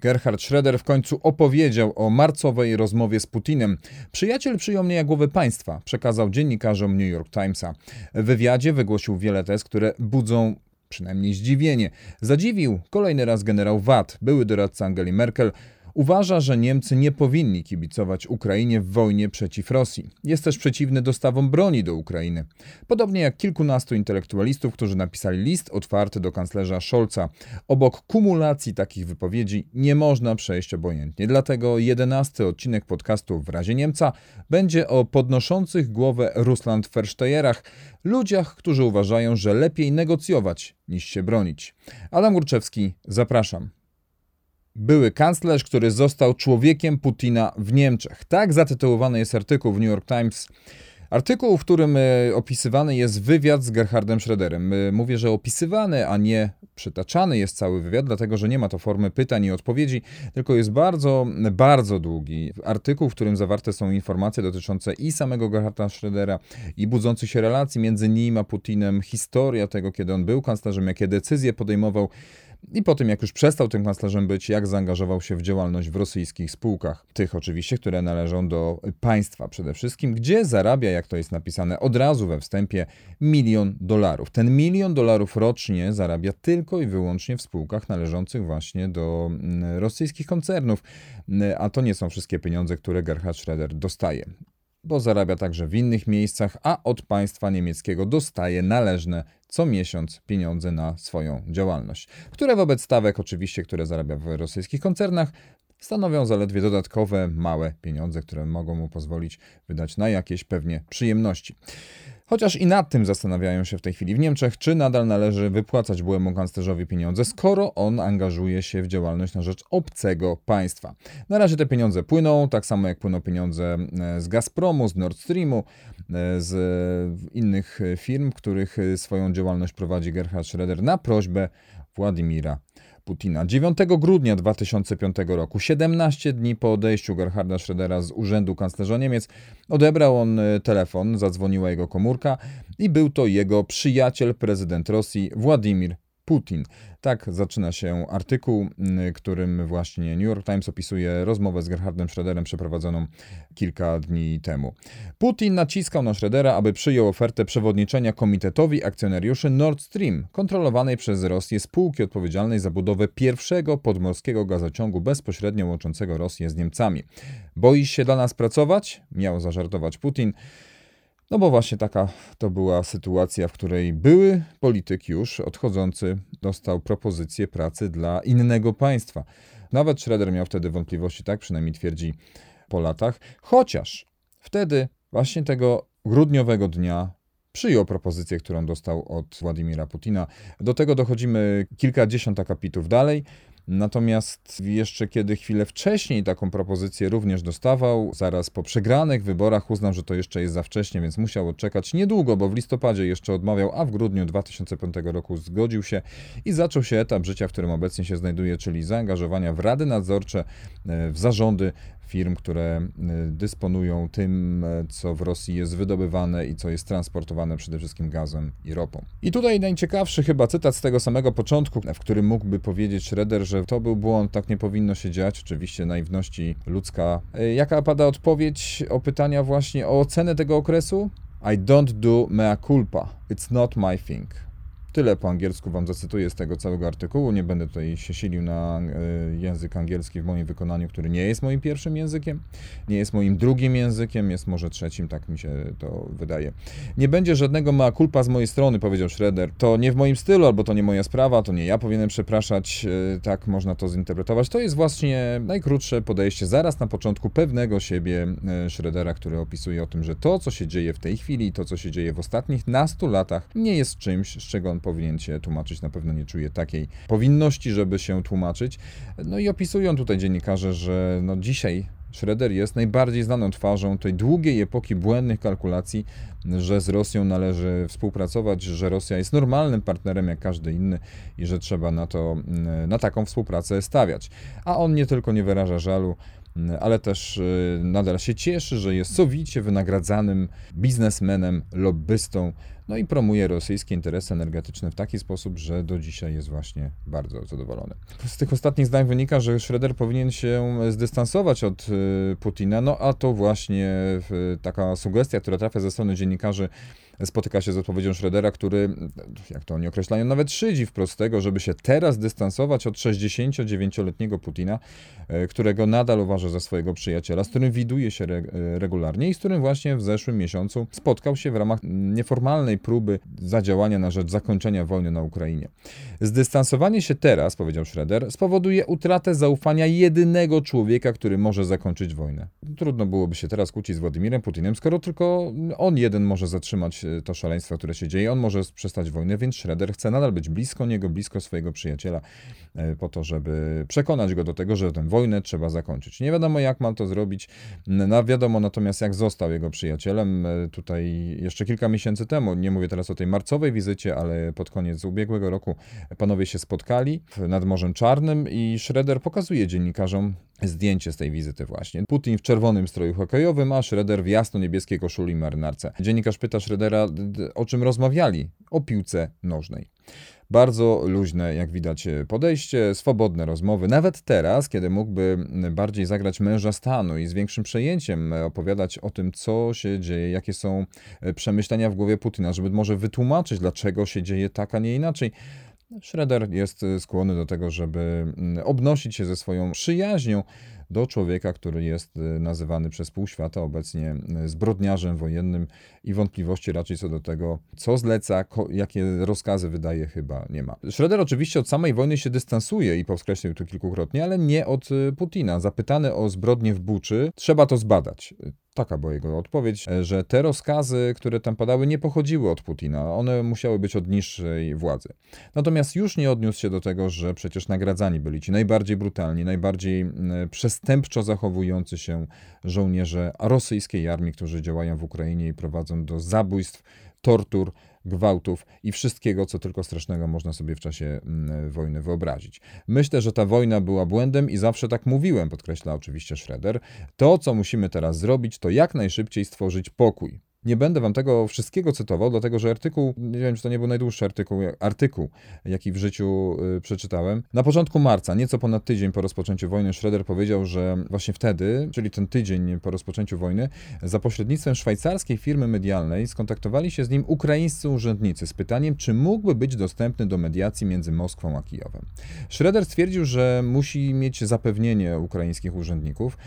Gerhard Schroeder w końcu opowiedział o marcowej rozmowie z Putinem. Przyjaciel przyjął mnie jak głowę państwa, przekazał dziennikarzom New York Timesa. W wywiadzie wygłosił wiele tez, które budzą przynajmniej zdziwienie. Zadziwił kolejny raz generał Watt, były doradca Angeli Merkel, Uważa, że Niemcy nie powinni kibicować Ukrainie w wojnie przeciw Rosji. Jest też przeciwny dostawom broni do Ukrainy. Podobnie jak kilkunastu intelektualistów, którzy napisali list otwarty do kanclerza Scholza. Obok kumulacji takich wypowiedzi nie można przejść obojętnie. Dlatego jedenasty odcinek podcastu w razie Niemca będzie o podnoszących głowę Russland Versteyerach, ludziach, którzy uważają, że lepiej negocjować niż się bronić. Adam Górczewski, zapraszam były kanclerz, który został człowiekiem Putina w Niemczech. Tak zatytułowany jest artykuł w New York Times. Artykuł, w którym e, opisywany jest wywiad z Gerhardem Schröderem. E, mówię, że opisywany, a nie przytaczany jest cały wywiad, dlatego że nie ma to formy pytań i odpowiedzi, tylko jest bardzo, bardzo długi artykuł, w którym zawarte są informacje dotyczące i samego Gerharda Schrödera, i budzących się relacji między nim a Putinem, historia tego, kiedy on był kanclerzem, jakie decyzje podejmował i po tym, jak już przestał tym kanclerzem być, jak zaangażował się w działalność w rosyjskich spółkach. Tych oczywiście, które należą do państwa przede wszystkim, gdzie zarabia, jak to jest napisane od razu we wstępie, milion dolarów. Ten milion dolarów rocznie zarabia tylko i wyłącznie w spółkach należących właśnie do mm, rosyjskich koncernów. A to nie są wszystkie pieniądze, które Gerhard Schroeder dostaje bo zarabia także w innych miejscach, a od państwa niemieckiego dostaje należne co miesiąc pieniądze na swoją działalność, które wobec stawek oczywiście, które zarabia w rosyjskich koncernach, stanowią zaledwie dodatkowe, małe pieniądze, które mogą mu pozwolić wydać na jakieś pewnie przyjemności. Chociaż i nad tym zastanawiają się w tej chwili w Niemczech, czy nadal należy wypłacać byłemu kanclerzowi pieniądze, skoro on angażuje się w działalność na rzecz obcego państwa. Na razie te pieniądze płyną, tak samo jak płyną pieniądze e, z Gazpromu, z Nord Streamu, e, z innych firm, których swoją działalność prowadzi Gerhard Schroeder na prośbę Władimira Putina. 9 grudnia 2005 roku, 17 dni po odejściu Gerharda Schrödera z urzędu kanclerza Niemiec, odebrał on e, telefon, zadzwoniła jego komórka i był to jego przyjaciel, prezydent Rosji, Władimir Putin. Tak zaczyna się artykuł, którym właśnie New York Times opisuje rozmowę z Gerhardem Schröderem przeprowadzoną kilka dni temu. Putin naciskał na Schrödera, aby przyjął ofertę przewodniczenia komitetowi akcjonariuszy Nord Stream, kontrolowanej przez Rosję spółki odpowiedzialnej za budowę pierwszego podmorskiego gazociągu bezpośrednio łączącego Rosję z Niemcami. Boisz się dla nas pracować? Miał zażartować Putin. No bo właśnie taka to była sytuacja, w której były polityk już odchodzący dostał propozycję pracy dla innego państwa. Nawet Schroeder miał wtedy wątpliwości, tak przynajmniej twierdzi po latach, chociaż wtedy właśnie tego grudniowego dnia przyjął propozycję, którą dostał od Władimira Putina. Do tego dochodzimy kilkadziesiąt akapitów dalej. Natomiast jeszcze kiedy chwilę wcześniej taką propozycję również dostawał, zaraz po przegranych wyborach uznał, że to jeszcze jest za wcześnie, więc musiał odczekać niedługo, bo w listopadzie jeszcze odmawiał, a w grudniu 2005 roku zgodził się i zaczął się etap życia, w którym obecnie się znajduje, czyli zaangażowania w rady nadzorcze, e, w zarządy firm, które e, dysponują tym, e, co w Rosji jest wydobywane i co jest transportowane przede wszystkim gazem i ropą. I tutaj najciekawszy chyba cytat z tego samego początku, w którym mógłby powiedzieć Schroeder, że to był błąd, tak nie powinno się dziać. Oczywiście naiwności ludzka. E, jaka pada odpowiedź o pytania właśnie o ocenę tego okresu? I don't do mea culpa. It's not my thing. Tyle po angielsku wam zacytuję z tego całego artykułu. Nie będę tutaj się silił na e, język angielski w moim wykonaniu, który nie jest moim pierwszym językiem, nie jest moim drugim językiem, jest może trzecim, tak mi się to wydaje. Nie będzie żadnego mea culpa z mojej strony, powiedział Schroeder. To nie w moim stylu, albo to nie moja sprawa, to nie ja powinienem przepraszać, e, tak można to zinterpretować. To jest właśnie najkrótsze podejście zaraz na początku pewnego siebie e, Schroedera, który opisuje o tym, że to, co się dzieje w tej chwili, to, co się dzieje w ostatnich nastu latach, nie jest czymś, z czego on powinien się tłumaczyć, na pewno nie czuje takiej powinności, żeby się tłumaczyć. No i opisują tutaj dziennikarze, że no dzisiaj Schroeder jest najbardziej znaną twarzą tej długiej epoki błędnych kalkulacji, że z Rosją należy współpracować, że Rosja jest normalnym partnerem jak każdy inny i że trzeba na, to, na taką współpracę stawiać. A on nie tylko nie wyraża żalu, ale też y, nadal się cieszy, że jest sowicie wynagradzanym biznesmenem, lobbystą, no i promuje rosyjskie interesy energetyczne w taki sposób, że do dzisiaj jest właśnie bardzo zadowolony. Z tych ostatnich zdań wynika, że Schroeder powinien się zdystansować od y, Putina, no a to właśnie taka sugestia, która trafia ze strony dziennikarzy, spotyka się z odpowiedzią Schroedera, który, jak to oni określają, nawet szydzi wprost tego, żeby się teraz dystansować od 69-letniego Putina, e, którego nadal uważa za swojego przyjaciela, z którym widuje się re e, regularnie i z którym właśnie w zeszłym miesiącu spotkał się w ramach nieformalnej próby zadziałania na rzecz zakończenia wojny na Ukrainie. Zdystansowanie się teraz, powiedział Schroeder, spowoduje utratę zaufania jedynego człowieka, który może zakończyć wojnę. Trudno byłoby się teraz kłócić z Władimirem Putinem, skoro tylko on jeden może zatrzymać e, to szaleństwo, które się dzieje. On może przestać wojnę, więc Schroeder chce nadal być blisko niego, blisko swojego przyjaciela, e, po to, żeby przekonać go do tego, że tę wojnę trzeba zakończyć. Nie wiadomo, jak ma to zrobić. No, wiadomo natomiast, jak został jego przyjacielem. E, tutaj jeszcze kilka miesięcy temu, nie mówię teraz o tej marcowej wizycie, ale pod koniec ubiegłego roku panowie się spotkali nad Morzem Czarnym i Schroeder pokazuje dziennikarzom zdjęcie z tej wizyty właśnie. Putin w czerwonym stroju hokejowym, a Schroeder w jasno-niebieskiej koszuli marynarce. Dziennikarz pyta Schroedera, o czym rozmawiali. O piłce nożnej. Bardzo luźne, jak widać, podejście, swobodne rozmowy. Nawet teraz, kiedy mógłby bardziej zagrać męża stanu i z większym przejęciem opowiadać o tym, co się dzieje, jakie są przemyślenia w głowie Putina, żeby może wytłumaczyć, dlaczego się dzieje tak, a nie inaczej. Schroeder jest skłonny do tego, żeby obnosić się ze swoją przyjaźnią do człowieka, który jest y, nazywany przez pół świata obecnie y, zbrodniarzem wojennym i wątpliwości raczej co do tego, co zleca, jakie rozkazy wydaje, chyba nie ma. Schroeder oczywiście od samej wojny się dystansuje i podkreślił to kilkukrotnie, ale nie od y, Putina. Zapytany o zbrodnie w Buczy, trzeba to zbadać. Taka była jego odpowiedź, że te rozkazy, które tam padały, nie pochodziły od Putina. One musiały być od niższej władzy. Natomiast już nie odniósł się do tego, że przecież nagradzani byli ci najbardziej brutalni, najbardziej przestępczo zachowujący się żołnierze rosyjskiej armii, którzy działają w Ukrainie i prowadzą do zabójstw, tortur, gwałtów i wszystkiego, co tylko strasznego można sobie w czasie mm, wojny wyobrazić. Myślę, że ta wojna była błędem i zawsze tak mówiłem, podkreśla oczywiście Schroeder. To, co musimy teraz zrobić, to jak najszybciej stworzyć pokój. Nie będę wam tego wszystkiego cytował, dlatego że artykuł, nie wiem czy to nie był najdłuższy artykuł, artykuł jaki w życiu y, przeczytałem. Na początku marca, nieco ponad tydzień po rozpoczęciu wojny, Schroeder powiedział, że właśnie wtedy, czyli ten tydzień po rozpoczęciu wojny, za pośrednictwem szwajcarskiej firmy medialnej skontaktowali się z nim ukraińscy urzędnicy z pytaniem, czy mógłby być dostępny do mediacji między Moskwą a Kijowem. Schroeder stwierdził, że musi mieć zapewnienie ukraińskich urzędników,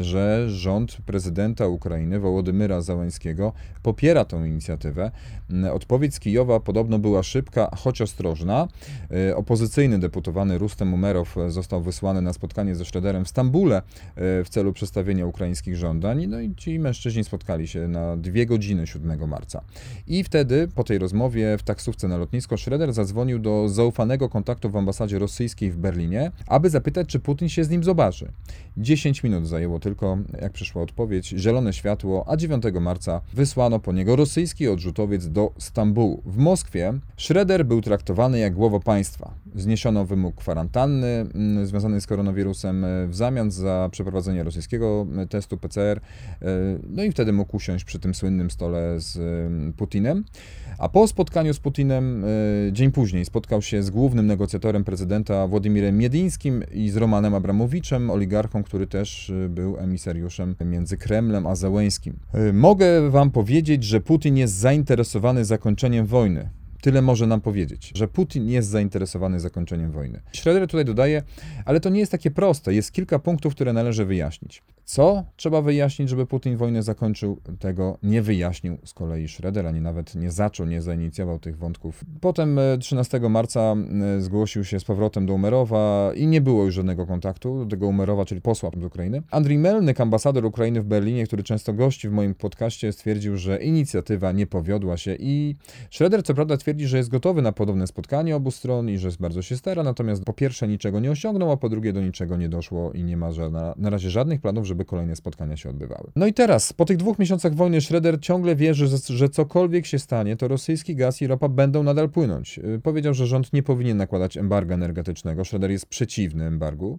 y, że rząd prezydenta Ukrainy, Wołodymyra Załańskiego, popiera tę inicjatywę. Mm, odpowiedź z Kijowa podobno była szybka, choć ostrożna. Y, opozycyjny deputowany Rustem Umerow został wysłany na spotkanie ze Schroederem w Stambule y, w celu przedstawienia ukraińskich żądań. No i ci mężczyźni spotkali się na dwie godziny 7 marca. I wtedy, po tej rozmowie w taksówce na lotnisko, Schroeder zadzwonił do zaufanego kontaktu w ambasadzie rosyjskiej w Berlinie, aby zapytać, czy Putin się z nim zobaczy. 10 minut zajęło tylko, jak przyszła odpowiedź, zielone światło, a 9 marca wysłano po niego rosyjski odrzutowiec do Stambułu. W Moskwie Schroeder był traktowany jak głowa państwa. Zniesiono wymóg kwarantanny mm, związany z koronawirusem e, w zamian za przeprowadzenie rosyjskiego e, testu PCR. E, no i wtedy mógł usiąść przy tym słynnym stole z Putinem. A po spotkaniu z Putinem, dzień później, spotkał się z głównym negocjatorem prezydenta Władimirem Miedińskim i z Romanem Abramowiczem, oligarchą, który też był emisariuszem między Kremlem a Zełęskim. Mogę wam powiedzieć, że Putin jest zainteresowany zakończeniem wojny. Tyle może nam powiedzieć, że Putin jest zainteresowany zakończeniem wojny. Schroeder tutaj dodaje, ale to nie jest takie proste. Jest kilka punktów, które należy wyjaśnić. Co trzeba wyjaśnić, żeby Putin wojnę zakończył? Tego nie wyjaśnił z kolei Schroeder, ani nawet nie zaczął, nie zainicjował tych wątków. Potem 13 e, marca e, zgłosił się z powrotem do Umerowa i nie było już żadnego kontaktu do tego Umerowa, czyli posła z Ukrainy. Andrii Melnyk, ambasador Ukrainy w Berlinie, który często gości w moim podcaście, stwierdził, że inicjatywa nie powiodła się i Schroeder co prawda twierdzi, że jest gotowy na podobne spotkanie obu stron i że bardzo się stara, natomiast po pierwsze niczego nie osiągnął, a po drugie do niczego nie doszło i nie ma żadna, na razie żadnych planów, żeby kolejne spotkania się odbywały. No i teraz, po tych dwóch miesiącach wojny, Schroeder ciągle wierzy, że, że cokolwiek się stanie, to rosyjski gaz i ropa będą nadal płynąć. Y, powiedział, że rząd nie powinien nakładać embarga energetycznego. Schroeder jest przeciwny embargu.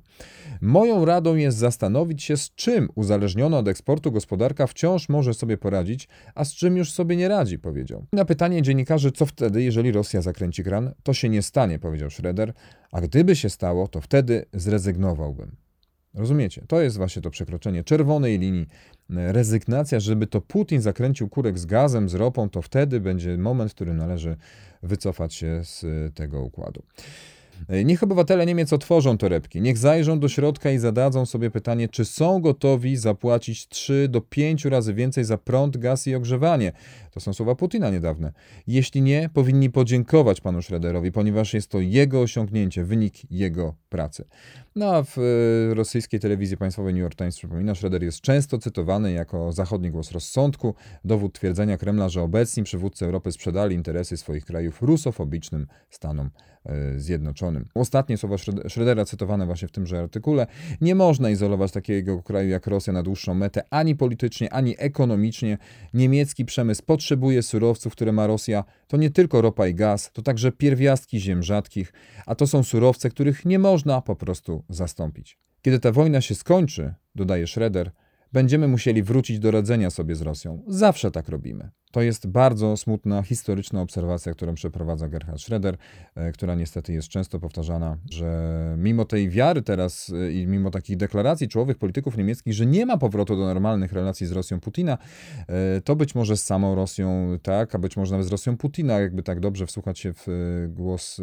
Moją radą jest zastanowić się, z czym uzależniona od eksportu gospodarka wciąż może sobie poradzić, a z czym już sobie nie radzi, powiedział. Na pytanie dziennikarzy, co wtedy, jeżeli Rosja zakręci kran, to się nie stanie, powiedział Schroeder, a gdyby się stało, to wtedy zrezygnowałbym. Rozumiecie? To jest właśnie to przekroczenie czerwonej linii, rezygnacja, żeby to Putin zakręcił kurek z gazem, z ropą, to wtedy będzie moment, w którym należy wycofać się z tego układu. E, niech obywatele Niemiec otworzą torebki, niech zajrzą do środka i zadadzą sobie pytanie, czy są gotowi zapłacić 3 do 5 razy więcej za prąd, gaz i ogrzewanie. To są słowa Putina niedawne. Jeśli nie, powinni podziękować panu Schroederowi, ponieważ jest to jego osiągnięcie, wynik jego pracy. No a w e, rosyjskiej telewizji państwowej New York Times przypomina, Schroeder jest często cytowany jako zachodni głos rozsądku, dowód twierdzenia Kremla, że obecni przywódcy Europy sprzedali interesy swoich krajów rusofobicznym Stanom Zjednoczonym. Ostatnie słowa Schroedera cytowane właśnie w tymże artykule. Nie można izolować takiego kraju jak Rosja na dłuższą metę ani politycznie, ani ekonomicznie. Niemiecki przemysł potrzebuje surowców, które ma Rosja. To nie tylko ropa i gaz, to także pierwiastki ziem rzadkich, a to są surowce, których nie można po prostu zastąpić. Kiedy ta wojna się skończy, dodaje Schroeder, będziemy musieli wrócić do radzenia sobie z Rosją. Zawsze tak robimy. To jest bardzo smutna, historyczna obserwacja, którą przeprowadza Gerhard Schroeder, e, która niestety jest często powtarzana, że mimo tej wiary teraz e, i mimo takich deklaracji czołowych polityków niemieckich, że nie ma powrotu do normalnych relacji z Rosją Putina, e, to być może z samą Rosją tak, a być może nawet z Rosją Putina, jakby tak dobrze wsłuchać się w głos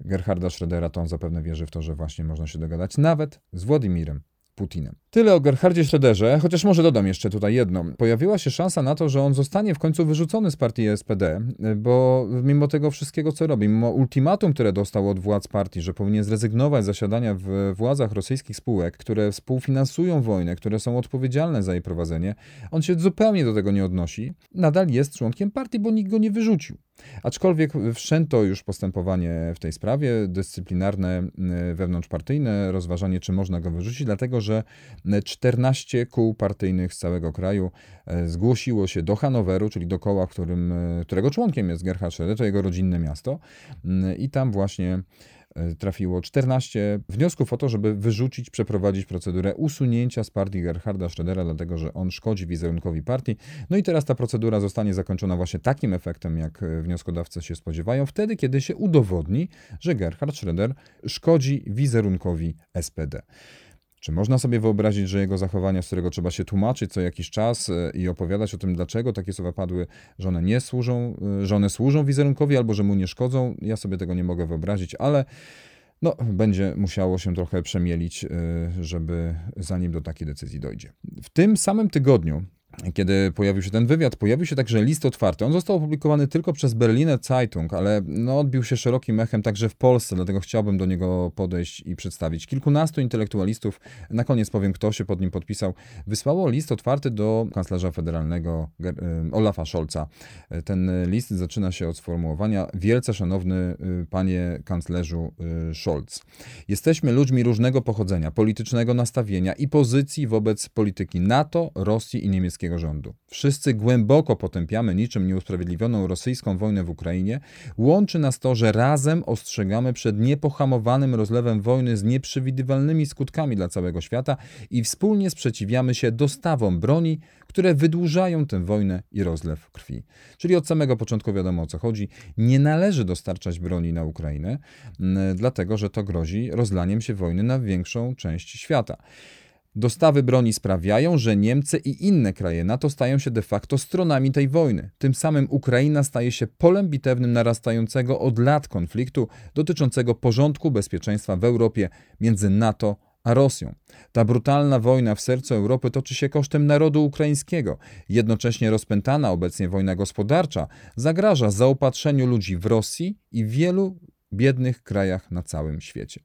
Gerharda Schrödera, to on zapewne wierzy w to, że właśnie można się dogadać nawet z Władimirem Putinem. Tyle o Gerhardzie Schröderze, chociaż może dodam jeszcze tutaj jedno. Pojawiła się szansa na to, że on zostanie w końcu wyrzucony z partii SPD, bo mimo tego wszystkiego, co robi, mimo ultimatum, które dostał od władz partii, że powinien zrezygnować z zasiadania w władzach rosyjskich spółek, które współfinansują wojnę, które są odpowiedzialne za jej prowadzenie, on się zupełnie do tego nie odnosi. Nadal jest członkiem partii, bo nikt go nie wyrzucił. Aczkolwiek wszczęto już postępowanie w tej sprawie, dyscyplinarne, wewnątrzpartyjne, rozważanie, czy można go wyrzucić, dlatego że 14 kół partyjnych z całego kraju e, zgłosiło się do Hanoweru, czyli do koła, którym, e, którego członkiem jest Gerhard Schröder, to jego rodzinne miasto. I tam właśnie trafiło 14 wniosków o to, żeby wyrzucić, przeprowadzić procedurę usunięcia z partii Gerharda Schrödera, dlatego że on szkodzi wizerunkowi partii. No i teraz ta procedura zostanie zakończona właśnie takim efektem, jak wnioskodawcy się spodziewają, wtedy, kiedy się udowodni, że Gerhard Schröder szkodzi wizerunkowi SPD. Czy można sobie wyobrazić, że jego zachowania, z którego trzeba się tłumaczyć co jakiś czas e, i opowiadać o tym, dlaczego takie słowa padły, że one nie służą, e, że one służą wizerunkowi albo że mu nie szkodzą? Ja sobie tego nie mogę wyobrazić, ale no, będzie musiało się trochę przemielić, e, żeby zanim do takiej decyzji dojdzie. W tym samym tygodniu kiedy pojawił się ten wywiad, pojawił się także list otwarty. On został opublikowany tylko przez Berliner Zeitung, ale no, odbił się szerokim echem także w Polsce, dlatego chciałbym do niego podejść i przedstawić. Kilkunastu intelektualistów, na koniec powiem, kto się pod nim podpisał, wysłało list otwarty do kanclerza federalnego e, Olafa Scholza. Ten list zaczyna się od sformułowania Wielce szanowny e, panie kanclerzu e, Scholz. Jesteśmy ludźmi różnego pochodzenia, politycznego nastawienia i pozycji wobec polityki NATO, Rosji i niemieckiego rządu. Wszyscy głęboko potępiamy niczym nieusprawiedliwioną rosyjską wojnę w Ukrainie. Łączy nas to, że razem ostrzegamy przed niepohamowanym rozlewem wojny z nieprzewidywalnymi skutkami dla całego świata i wspólnie sprzeciwiamy się dostawom broni, które wydłużają tę wojnę i rozlew krwi. Czyli od samego początku wiadomo o co chodzi. Nie należy dostarczać broni na Ukrainę, dlatego że to grozi rozlaniem się wojny na większą część świata. Dostawy broni sprawiają, że Niemcy i inne kraje NATO stają się de facto stronami tej wojny. Tym samym Ukraina staje się polem bitewnym narastającego od lat konfliktu dotyczącego porządku bezpieczeństwa w Europie między NATO a Rosją. Ta brutalna wojna w sercu Europy toczy się kosztem narodu ukraińskiego. Jednocześnie rozpętana obecnie wojna gospodarcza zagraża zaopatrzeniu ludzi w Rosji i wielu biednych krajach na całym świecie.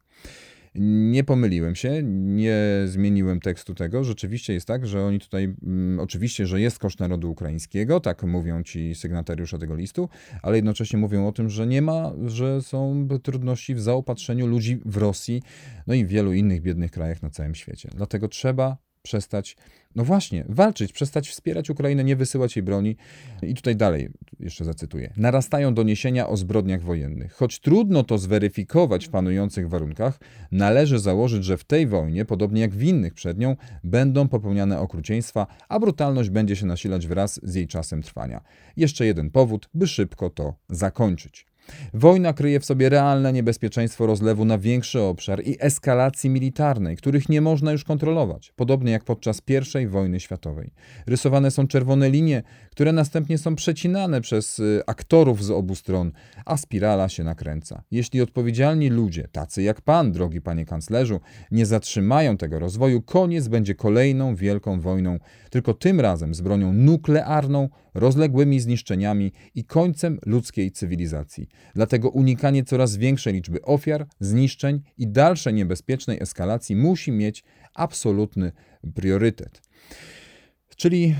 Nie pomyliłem się, nie zmieniłem tekstu tego. Rzeczywiście jest tak, że oni tutaj, mm, oczywiście, że jest koszt narodu ukraińskiego, tak mówią ci sygnatariusze tego listu, ale jednocześnie mówią o tym, że nie ma, że są trudności w zaopatrzeniu ludzi w Rosji, no i w wielu innych biednych krajach na całym świecie. Dlatego trzeba przestać, no właśnie, walczyć, przestać wspierać Ukrainę, nie wysyłać jej broni. I tutaj dalej, jeszcze zacytuję. Narastają doniesienia o zbrodniach wojennych. Choć trudno to zweryfikować w panujących warunkach, należy założyć, że w tej wojnie, podobnie jak w innych przed nią, będą popełniane okrucieństwa, a brutalność będzie się nasilać wraz z jej czasem trwania. Jeszcze jeden powód, by szybko to zakończyć. Wojna kryje w sobie realne niebezpieczeństwo rozlewu na większy obszar i eskalacji militarnej, których nie można już kontrolować, podobnie jak podczas I wojny światowej. Rysowane są czerwone linie, które następnie są przecinane przez y, aktorów z obu stron, a spirala się nakręca. Jeśli odpowiedzialni ludzie, tacy jak pan, drogi panie kanclerzu, nie zatrzymają tego rozwoju, koniec będzie kolejną wielką wojną, tylko tym razem z bronią nuklearną, rozległymi zniszczeniami i końcem ludzkiej cywilizacji. Dlatego unikanie coraz większej liczby ofiar, zniszczeń i dalszej niebezpiecznej eskalacji musi mieć absolutny priorytet. Czyli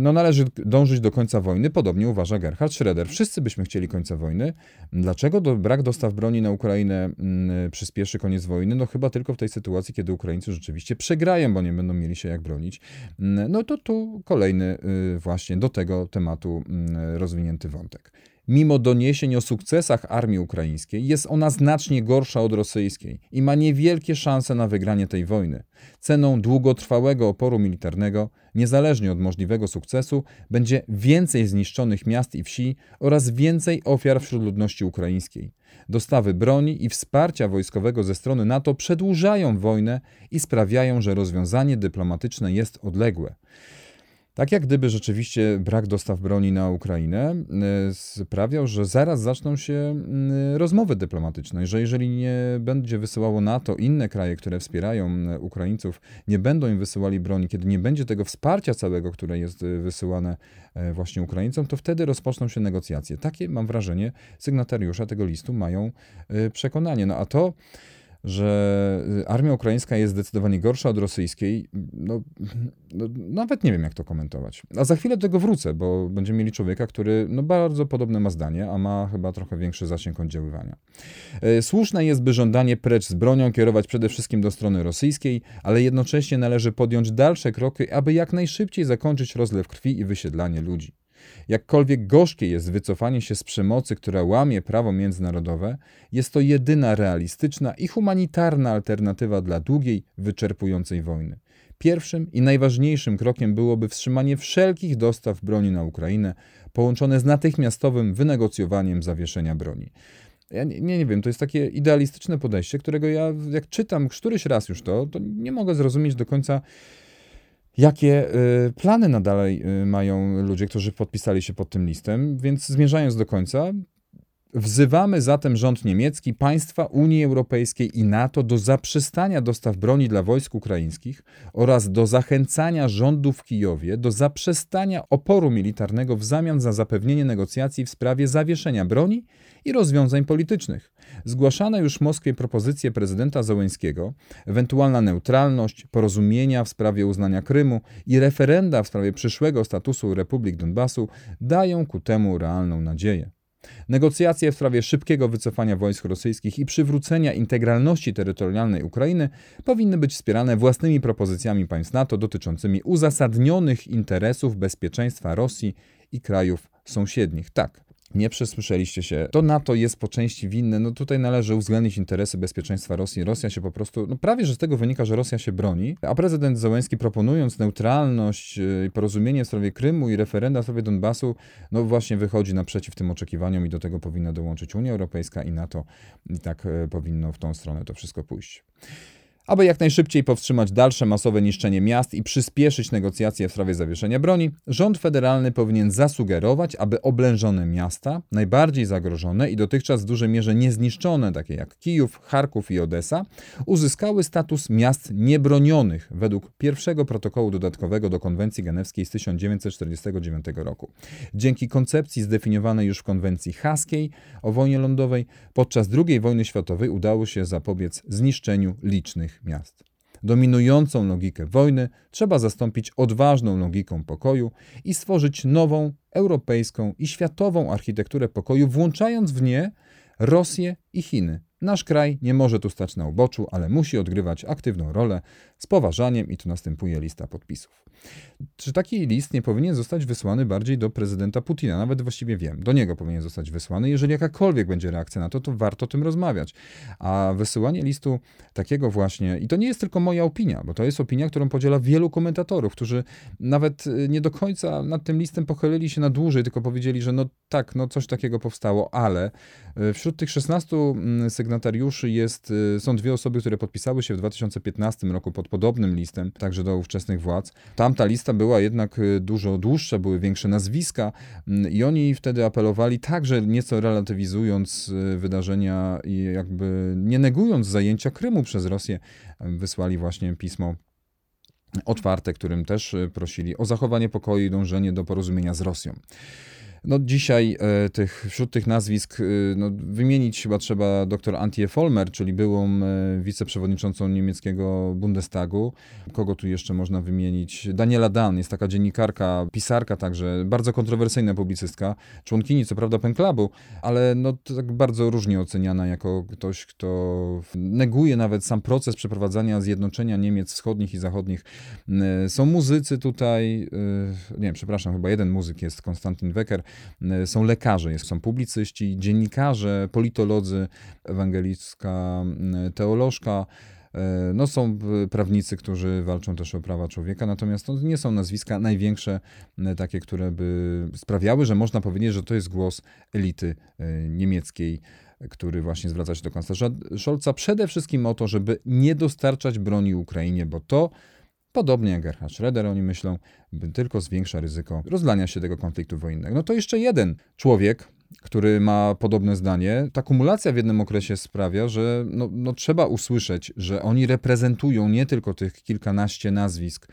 no, należy dążyć do końca wojny, podobnie uważa Gerhard Schroeder. Wszyscy byśmy chcieli końca wojny. Dlaczego do, brak dostaw broni na Ukrainę mm, przyspieszy koniec wojny? No chyba tylko w tej sytuacji, kiedy Ukraińcy rzeczywiście przegrają, bo nie będą mieli się jak bronić. Mm, no to tu kolejny y, właśnie do tego tematu mm, rozwinięty wątek. Mimo doniesień o sukcesach armii ukraińskiej, jest ona znacznie gorsza od rosyjskiej i ma niewielkie szanse na wygranie tej wojny. Ceną długotrwałego oporu militarnego, niezależnie od możliwego sukcesu, będzie więcej zniszczonych miast i wsi oraz więcej ofiar wśród ludności ukraińskiej. Dostawy broni i wsparcia wojskowego ze strony NATO przedłużają wojnę i sprawiają, że rozwiązanie dyplomatyczne jest odległe. Tak jak gdyby rzeczywiście brak dostaw broni na Ukrainę e, sprawiał, że zaraz zaczną się mm, rozmowy dyplomatyczne, że jeżeli nie będzie wysyłało NATO, inne kraje, które wspierają mm, Ukraińców, nie będą im wysyłali broni, kiedy nie będzie tego wsparcia całego, które jest wysyłane właśnie Ukraińcom, to wtedy rozpoczną się negocjacje. Takie, mam wrażenie, sygnatariusze tego listu mają przekonanie. No a to że y, armia ukraińska jest zdecydowanie gorsza od rosyjskiej, no, no, nawet nie wiem, jak to komentować. A za chwilę do tego wrócę, bo będziemy mieli człowieka, który no, bardzo podobne ma zdanie, a ma chyba trochę większy zasięg oddziaływania. E, słuszne jest, by żądanie precz z bronią kierować przede wszystkim do strony rosyjskiej, ale jednocześnie należy podjąć dalsze kroki, aby jak najszybciej zakończyć rozlew krwi i wysiedlanie ludzi. Jakkolwiek gorzkie jest wycofanie się z przemocy, która łamie prawo międzynarodowe, jest to jedyna realistyczna i humanitarna alternatywa dla długiej, wyczerpującej wojny. Pierwszym i najważniejszym krokiem byłoby wstrzymanie wszelkich dostaw broni na Ukrainę, połączone z natychmiastowym wynegocjowaniem zawieszenia broni. Ja nie, nie, wiem, to jest takie idealistyczne podejście, którego ja, jak czytam któryś raz już to, to nie mogę zrozumieć do końca, jakie y, plany nadal y, mają ludzie, którzy podpisali się pod tym listem. Więc zmierzając do końca, Wzywamy zatem rząd niemiecki, państwa Unii Europejskiej i NATO do zaprzestania dostaw broni dla wojsk ukraińskich oraz do zachęcania rządu w Kijowie do zaprzestania oporu militarnego w zamian za zapewnienie negocjacji w sprawie zawieszenia broni i rozwiązań politycznych. Zgłaszane już Moskwie propozycje prezydenta Zełenskiego, ewentualna neutralność, porozumienia w sprawie uznania Krymu i referenda w sprawie przyszłego statusu Republik Donbasu dają ku temu realną nadzieję. Negocjacje w sprawie szybkiego wycofania wojsk rosyjskich i przywrócenia integralności terytorialnej Ukrainy powinny być wspierane własnymi propozycjami państw NATO dotyczącymi uzasadnionych interesów bezpieczeństwa Rosji i krajów sąsiednich. Tak, nie przesłyszeliście się. To NATO jest po części winne. No tutaj należy uwzględnić interesy bezpieczeństwa Rosji. Rosja się po prostu, no prawie że z tego wynika, że Rosja się broni, a prezydent Zełenski proponując neutralność y, i porozumienie w sprawie Krymu i referenda w sprawie Donbasu, no właśnie wychodzi naprzeciw tym oczekiwaniom i do tego powinna dołączyć Unia Europejska i NATO i tak y, powinno w tą stronę to wszystko pójść. Aby jak najszybciej powstrzymać dalsze masowe niszczenie miast i przyspieszyć negocjacje w sprawie zawieszenia broni, rząd federalny powinien zasugerować, aby oblężone miasta, najbardziej zagrożone i dotychczas w dużej mierze niezniszczone, takie jak Kijów, Charków i Odessa, uzyskały status miast niebronionych według pierwszego protokołu dodatkowego do konwencji genewskiej z 1949 roku. Dzięki koncepcji zdefiniowanej już w konwencji haskiej o wojnie lądowej, podczas II wojny światowej udało się zapobiec zniszczeniu licznych miast. Dominującą logikę wojny trzeba zastąpić odważną logiką pokoju i stworzyć nową europejską i światową architekturę pokoju, włączając w nie Rosję i Chiny. Nasz kraj nie może tu stać na uboczu, ale musi odgrywać aktywną rolę z poważaniem i tu następuje lista podpisów. Czy taki list nie powinien zostać wysłany bardziej do prezydenta Putina? Nawet właściwie wiem, do niego powinien zostać wysłany. Jeżeli jakakolwiek będzie reakcja na to, to warto o tym rozmawiać. A wysyłanie listu takiego właśnie, i to nie jest tylko moja opinia, bo to jest opinia, którą podziela wielu komentatorów, którzy nawet y, nie do końca nad tym listem pochylili się na dłużej, tylko powiedzieli, że no tak, no coś takiego powstało, ale y, wśród tych 16 mm, sygnatariuszy jest, y, są dwie osoby, które podpisały się w 2015 roku pod podobnym listem, także do ówczesnych władz. Tamta lista była jednak y, dużo dłuższa, były większe nazwiska mm, i oni wtedy apelowali także nieco relatywizując y, wydarzenia i jakby nie negując zajęcia Krymu przez Rosję, wysłali właśnie pismo otwarte, którym też prosili o zachowanie pokoju i dążenie do porozumienia z Rosją. No dzisiaj e, tych, wśród tych nazwisk e, no, wymienić chyba trzeba dr Antje Vollmer, czyli byłą e, wiceprzewodniczącą niemieckiego Bundestagu. Kogo tu jeszcze można wymienić? Daniela Dan, jest taka dziennikarka, pisarka także, bardzo kontrowersyjna publicystka, członkini co prawda Penklabu, ale no tak bardzo różnie oceniana jako ktoś, kto neguje nawet sam proces przeprowadzania zjednoczenia Niemiec wschodnich i zachodnich. Są muzycy tutaj, nie przepraszam, chyba jeden muzyk jest, Konstantyn Wecker, E, są lekarze, są publicyści, dziennikarze, politolodzy, ewangelicka teolożka, e, no są prawnicy, którzy walczą też o prawa człowieka, natomiast to nie są nazwiska największe, takie, które by sprawiały, że można powiedzieć, że to jest głos elity niemieckiej, który właśnie zwraca się do kanclerza Scholza przede wszystkim o to, żeby nie dostarczać broni Ukrainie, bo to Podobnie jak Gerhard Schroeder, oni myślą, tylko zwiększa ryzyko rozlania się tego konfliktu wojennego. No to jeszcze jeden człowiek, który ma podobne zdanie. Ta kumulacja w jednym okresie sprawia, że no, no trzeba usłyszeć, że oni reprezentują nie tylko tych kilkanaście nazwisk,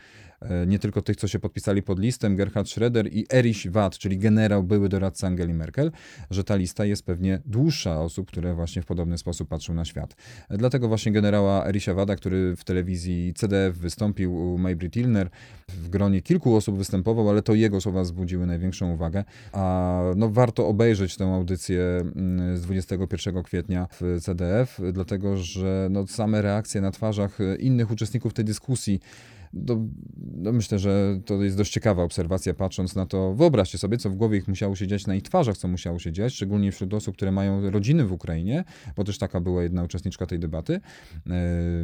nie tylko tych, co się podpisali pod listem, Gerhard Schroeder i Erich Watt, czyli generał, były doradca Angeli Merkel, że ta lista jest pewnie dłuższa osób, które właśnie w podobny sposób patrzą na świat. E, dlatego właśnie generała Ericha Wada, który w telewizji CDF wystąpił u Maybrit Illner, w gronie kilku osób występował, ale to jego słowa wzbudziły największą uwagę. A no, warto obejrzeć tę audycję mm, z 21 kwietnia w CDF, dlatego że no, same reakcje na twarzach innych uczestników tej dyskusji no, myślę, że to jest dość ciekawa obserwacja, patrząc na to. Wyobraźcie sobie, co w głowie ich musiało się dziać, na ich twarzach, co musiało się dziać, szczególnie wśród osób, które mają rodziny w Ukrainie, bo też taka była jedna uczestniczka tej debaty, yy,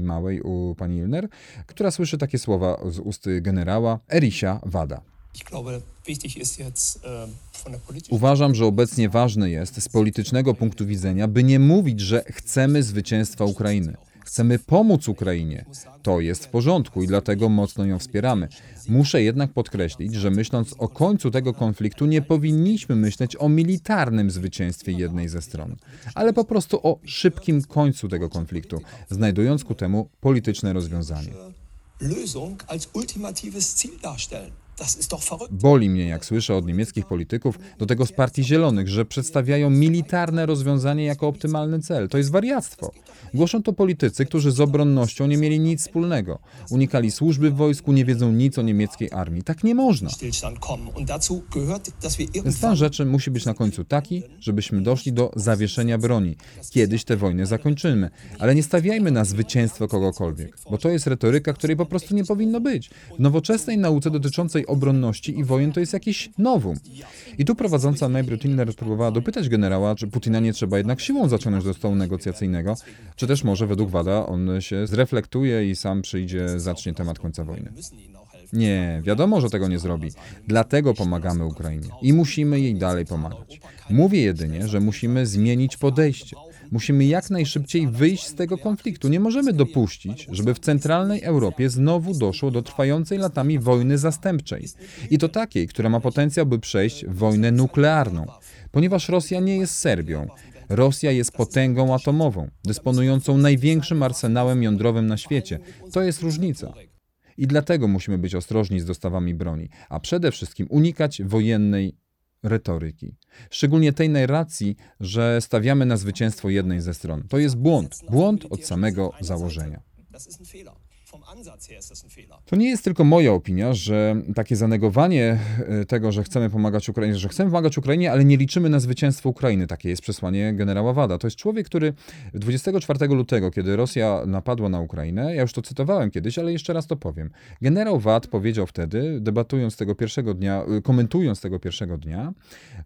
małej u pani Ilner, która słyszy takie słowa z ust generała Erisia Wada. Uważam, że obecnie ważne jest z politycznego punktu widzenia, by nie mówić, że chcemy zwycięstwa Ukrainy. Chcemy pomóc Ukrainie. To jest w porządku i dlatego mocno ją wspieramy. Muszę jednak podkreślić, że myśląc o końcu tego konfliktu, nie powinniśmy myśleć o militarnym zwycięstwie jednej ze stron, ale po prostu o szybkim końcu tego konfliktu, znajdując ku temu polityczne rozwiązanie. Lösung als ultimatives Ziel darstellen. Boli mnie, jak słyszę od niemieckich polityków, do tego z Partii Zielonych, że przedstawiają militarne rozwiązanie jako optymalny cel. To jest wariactwo. Głoszą to politycy, którzy z obronnością nie mieli nic wspólnego. Unikali służby w wojsku, nie wiedzą nic o niemieckiej armii. Tak nie można. Stan rzeczy musi być na końcu taki, żebyśmy doszli do zawieszenia broni. Kiedyś tę wojnę zakończymy, ale nie stawiajmy na zwycięstwo kogokolwiek, bo to jest retoryka, której po prostu nie powinno być. W nowoczesnej nauce dotyczącej obronności i wojen to jest jakiś nowum. I tu prowadząca May Tiller próbowała dopytać generała, czy Putina nie trzeba jednak siłą zaciągnąć do stołu negocjacyjnego, czy też może według Wada on się zreflektuje i sam przyjdzie, zacznie temat końca wojny. Nie, wiadomo, że tego nie zrobi. Dlatego pomagamy Ukrainie i musimy jej dalej pomagać. Mówię jedynie, że musimy zmienić podejście. Musimy jak najszybciej wyjść z tego konfliktu. Nie możemy dopuścić, żeby w centralnej Europie znowu doszło do trwającej latami wojny zastępczej. I to takiej, która ma potencjał, by przejść w wojnę nuklearną. Ponieważ Rosja nie jest Serbią. Rosja jest potęgą atomową, dysponującą największym arsenałem jądrowym na świecie. To jest różnica. I dlatego musimy być ostrożni z dostawami broni, a przede wszystkim unikać wojennej retoryki. Szczególnie tej narracji, że stawiamy na zwycięstwo jednej ze stron. To jest błąd. Błąd od samego założenia. To nie jest tylko moja opinia, że takie zanegowanie e, tego, że chcemy pomagać Ukrainie, że chcemy pomagać Ukrainie, ale nie liczymy na zwycięstwo Ukrainy. Takie jest przesłanie generała Wada. To jest człowiek, który 24 lutego, kiedy Rosja napadła na Ukrainę, ja już to cytowałem kiedyś, ale jeszcze raz to powiem. Generał Wad powiedział wtedy, debatując tego pierwszego dnia, e, komentując tego pierwszego dnia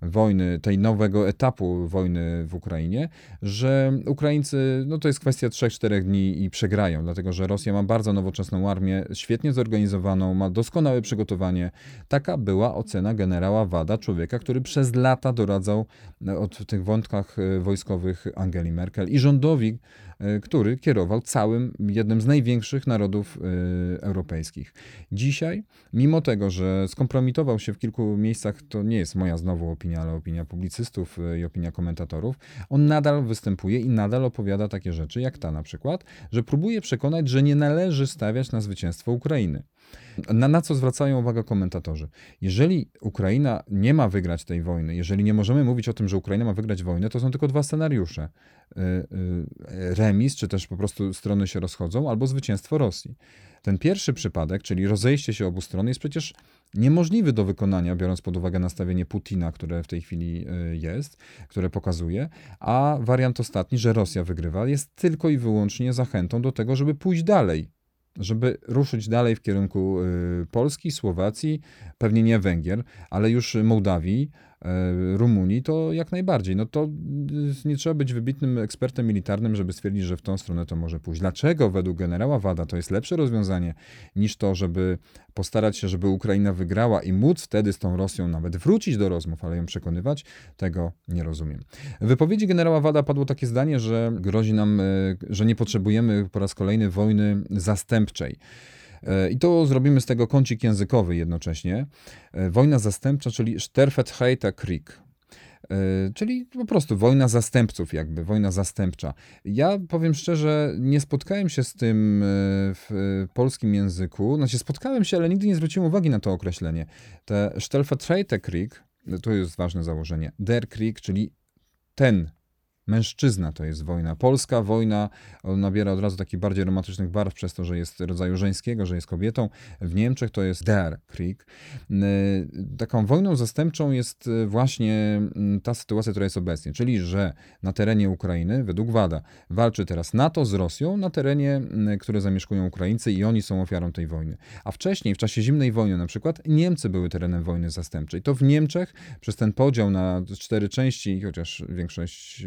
wojny, tej nowego etapu wojny w Ukrainie, że Ukraińcy, no to jest kwestia 3-4 dni i przegrają, dlatego że Rosja ma bardzo nowoczesną armię, świetnie zorganizowaną, ma doskonałe przygotowanie. Taka była ocena generała Wada, człowieka, który przez lata doradzał e, od tych wątkach e, wojskowych Angeli Merkel i rządowi, który kierował całym, jednym z największych narodów europejskich. Dzisiaj, mimo tego, że skompromitował się w kilku miejscach, to nie jest moja znowu opinia, ale opinia publicystów i opinia komentatorów, on nadal występuje i nadal opowiada takie rzeczy, jak ta na przykład, że próbuje przekonać, że nie należy stawiać na zwycięstwo Ukrainy. Na, na co zwracają uwagę komentatorzy? Jeżeli Ukraina nie ma wygrać tej wojny, jeżeli nie możemy mówić o tym, że Ukraina ma wygrać wojnę, to są tylko dwa scenariusze. Y, y, remis, czy też po prostu strony się rozchodzą, albo zwycięstwo Rosji. Ten pierwszy przypadek, czyli rozejście się obu stron, jest przecież niemożliwy do wykonania, biorąc pod uwagę nastawienie Putina, które w tej chwili y, jest, które pokazuje, a wariant ostatni, że Rosja wygrywa, jest tylko i wyłącznie zachętą do tego, żeby pójść dalej żeby ruszyć dalej w kierunku y, Polski, Słowacji, pewnie nie Węgier, ale już Mołdawii, Rumunii, to jak najbardziej. No to y, nie trzeba być wybitnym ekspertem militarnym, żeby stwierdzić, że w tą stronę to może pójść. Dlaczego według generała Wada to jest lepsze rozwiązanie niż to, żeby postarać się, żeby Ukraina wygrała i móc wtedy z tą Rosją nawet wrócić do rozmów, ale ją przekonywać, tego nie rozumiem. W wypowiedzi generała Wada padło takie zdanie, że grozi nam, e, że nie potrzebujemy po raz kolejny wojny zastępczej. E, I to zrobimy z tego kącik językowy jednocześnie. E, wojna zastępcza, czyli Sterfetheiter Krieg. E, czyli po prostu wojna zastępców, jakby wojna zastępcza. Ja powiem szczerze, nie spotkałem się z tym w polskim języku. Znaczy, spotkałem się, ale nigdy nie zwróciłem uwagi na to określenie. Te Stellvertreter Krieg, to jest ważne założenie. Der Krieg, czyli ten Mężczyzna to jest wojna. Polska wojna nabiera od razu takich bardziej romantycznych barw przez to, że jest rodzaju żeńskiego, że jest kobietą. W Niemczech to jest der Krieg. Y, taką wojną zastępczą jest y, właśnie mm, ta sytuacja, która jest obecnie, czyli że na terenie Ukrainy, według WADA, walczy teraz NATO z Rosją na terenie, mm, które zamieszkują Ukraińcy i oni są ofiarą tej wojny. A wcześniej, w czasie zimnej wojny na przykład, Niemcy były terenem wojny zastępczej. To w Niemczech przez ten podział na cztery części, chociaż większość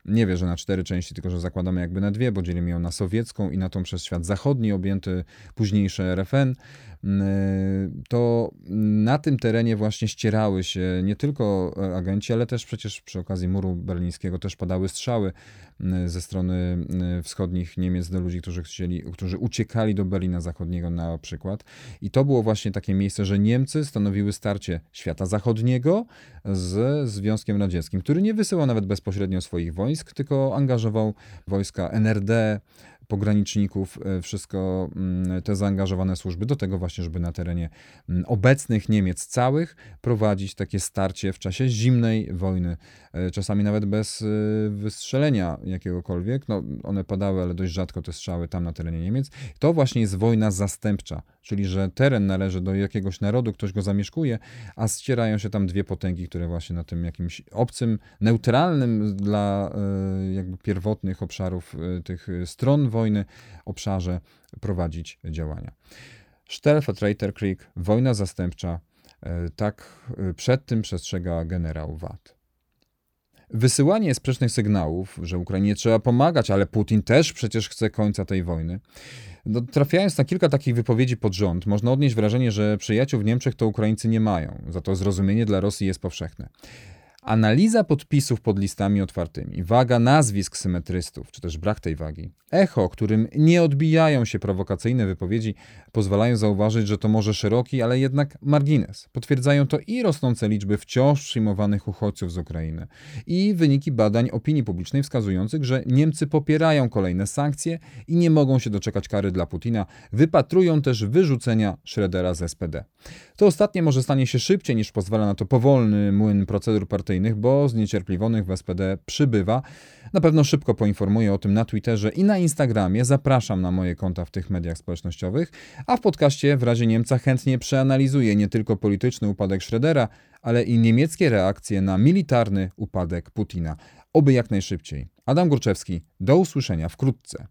nie wie, że na cztery części, tylko że zakładamy jakby na dwie, bo dzielimy ją na sowiecką i na tą przez świat zachodni objęty późniejsze RFN. Mm, to na tym terenie właśnie ścierały się nie tylko agenci, ale też przecież przy okazji muru berlińskiego też padały strzały mm, ze strony mm, wschodnich Niemiec do ludzi, którzy chcieli, którzy uciekali do Berlina Zachodniego na przykład. I to było właśnie takie miejsce, że Niemcy stanowiły starcie świata zachodniego z Związkiem Radzieckim, który nie wysyłał nawet bezpośrednio swoich wojsk, tylko angażował wojska NRD, pograniczników, e, wszystko mm, te zaangażowane służby do tego właśnie, żeby na terenie mm, obecnych Niemiec całych prowadzić takie starcie w czasie zimnej wojny, e, czasami nawet bez e, wystrzelenia jakiegokolwiek. No, one padały, ale dość rzadko te strzały tam na terenie Niemiec. To właśnie jest wojna zastępcza, czyli że teren należy do jakiegoś narodu, ktoś go zamieszkuje, a ścierają się tam dwie potęgi, które właśnie na tym jakimś obcym, neutralnym dla jakby pierwotnych obszarów tych stron wojny wojny obszarze prowadzić działania. Stellvertreter Krieg, wojna zastępcza, e, tak e, przed tym przestrzega generał Watt. Wysyłanie sprzecznych sygnałów, że Ukrainie trzeba pomagać, ale Putin też przecież chce końca tej wojny. No, trafiając na kilka takich wypowiedzi pod rząd, można odnieść wrażenie, że przyjaciół w Niemczech to Ukraińcy nie mają, za to zrozumienie dla Rosji jest powszechne. Analiza podpisów pod listami otwartymi, waga nazwisk symetrystów, czy też brak tej wagi, echo, którym nie odbijają się prowokacyjne wypowiedzi, pozwalają zauważyć, że to może szeroki, ale jednak margines. Potwierdzają to i rosnące liczby wciąż przyjmowanych uchodźców z Ukrainy, i wyniki badań opinii publicznej wskazujących, że Niemcy popierają kolejne sankcje i nie mogą się doczekać kary dla Putina, wypatrują też wyrzucenia Schroedera z SPD. To ostatnie może stanie się szybciej niż pozwala na to powolny młyn procedur partyjnych, bo zniecierpliwonych w SPD przybywa. Na pewno szybko poinformuję o tym na Twitterze i na Instagramie. Zapraszam na moje konta w tych mediach społecznościowych, a w podcaście w razie Niemca chętnie przeanalizuję nie tylko polityczny upadek Schrödera, ale i niemieckie reakcje na militarny upadek Putina. Oby jak najszybciej. Adam Górczewski, do usłyszenia wkrótce.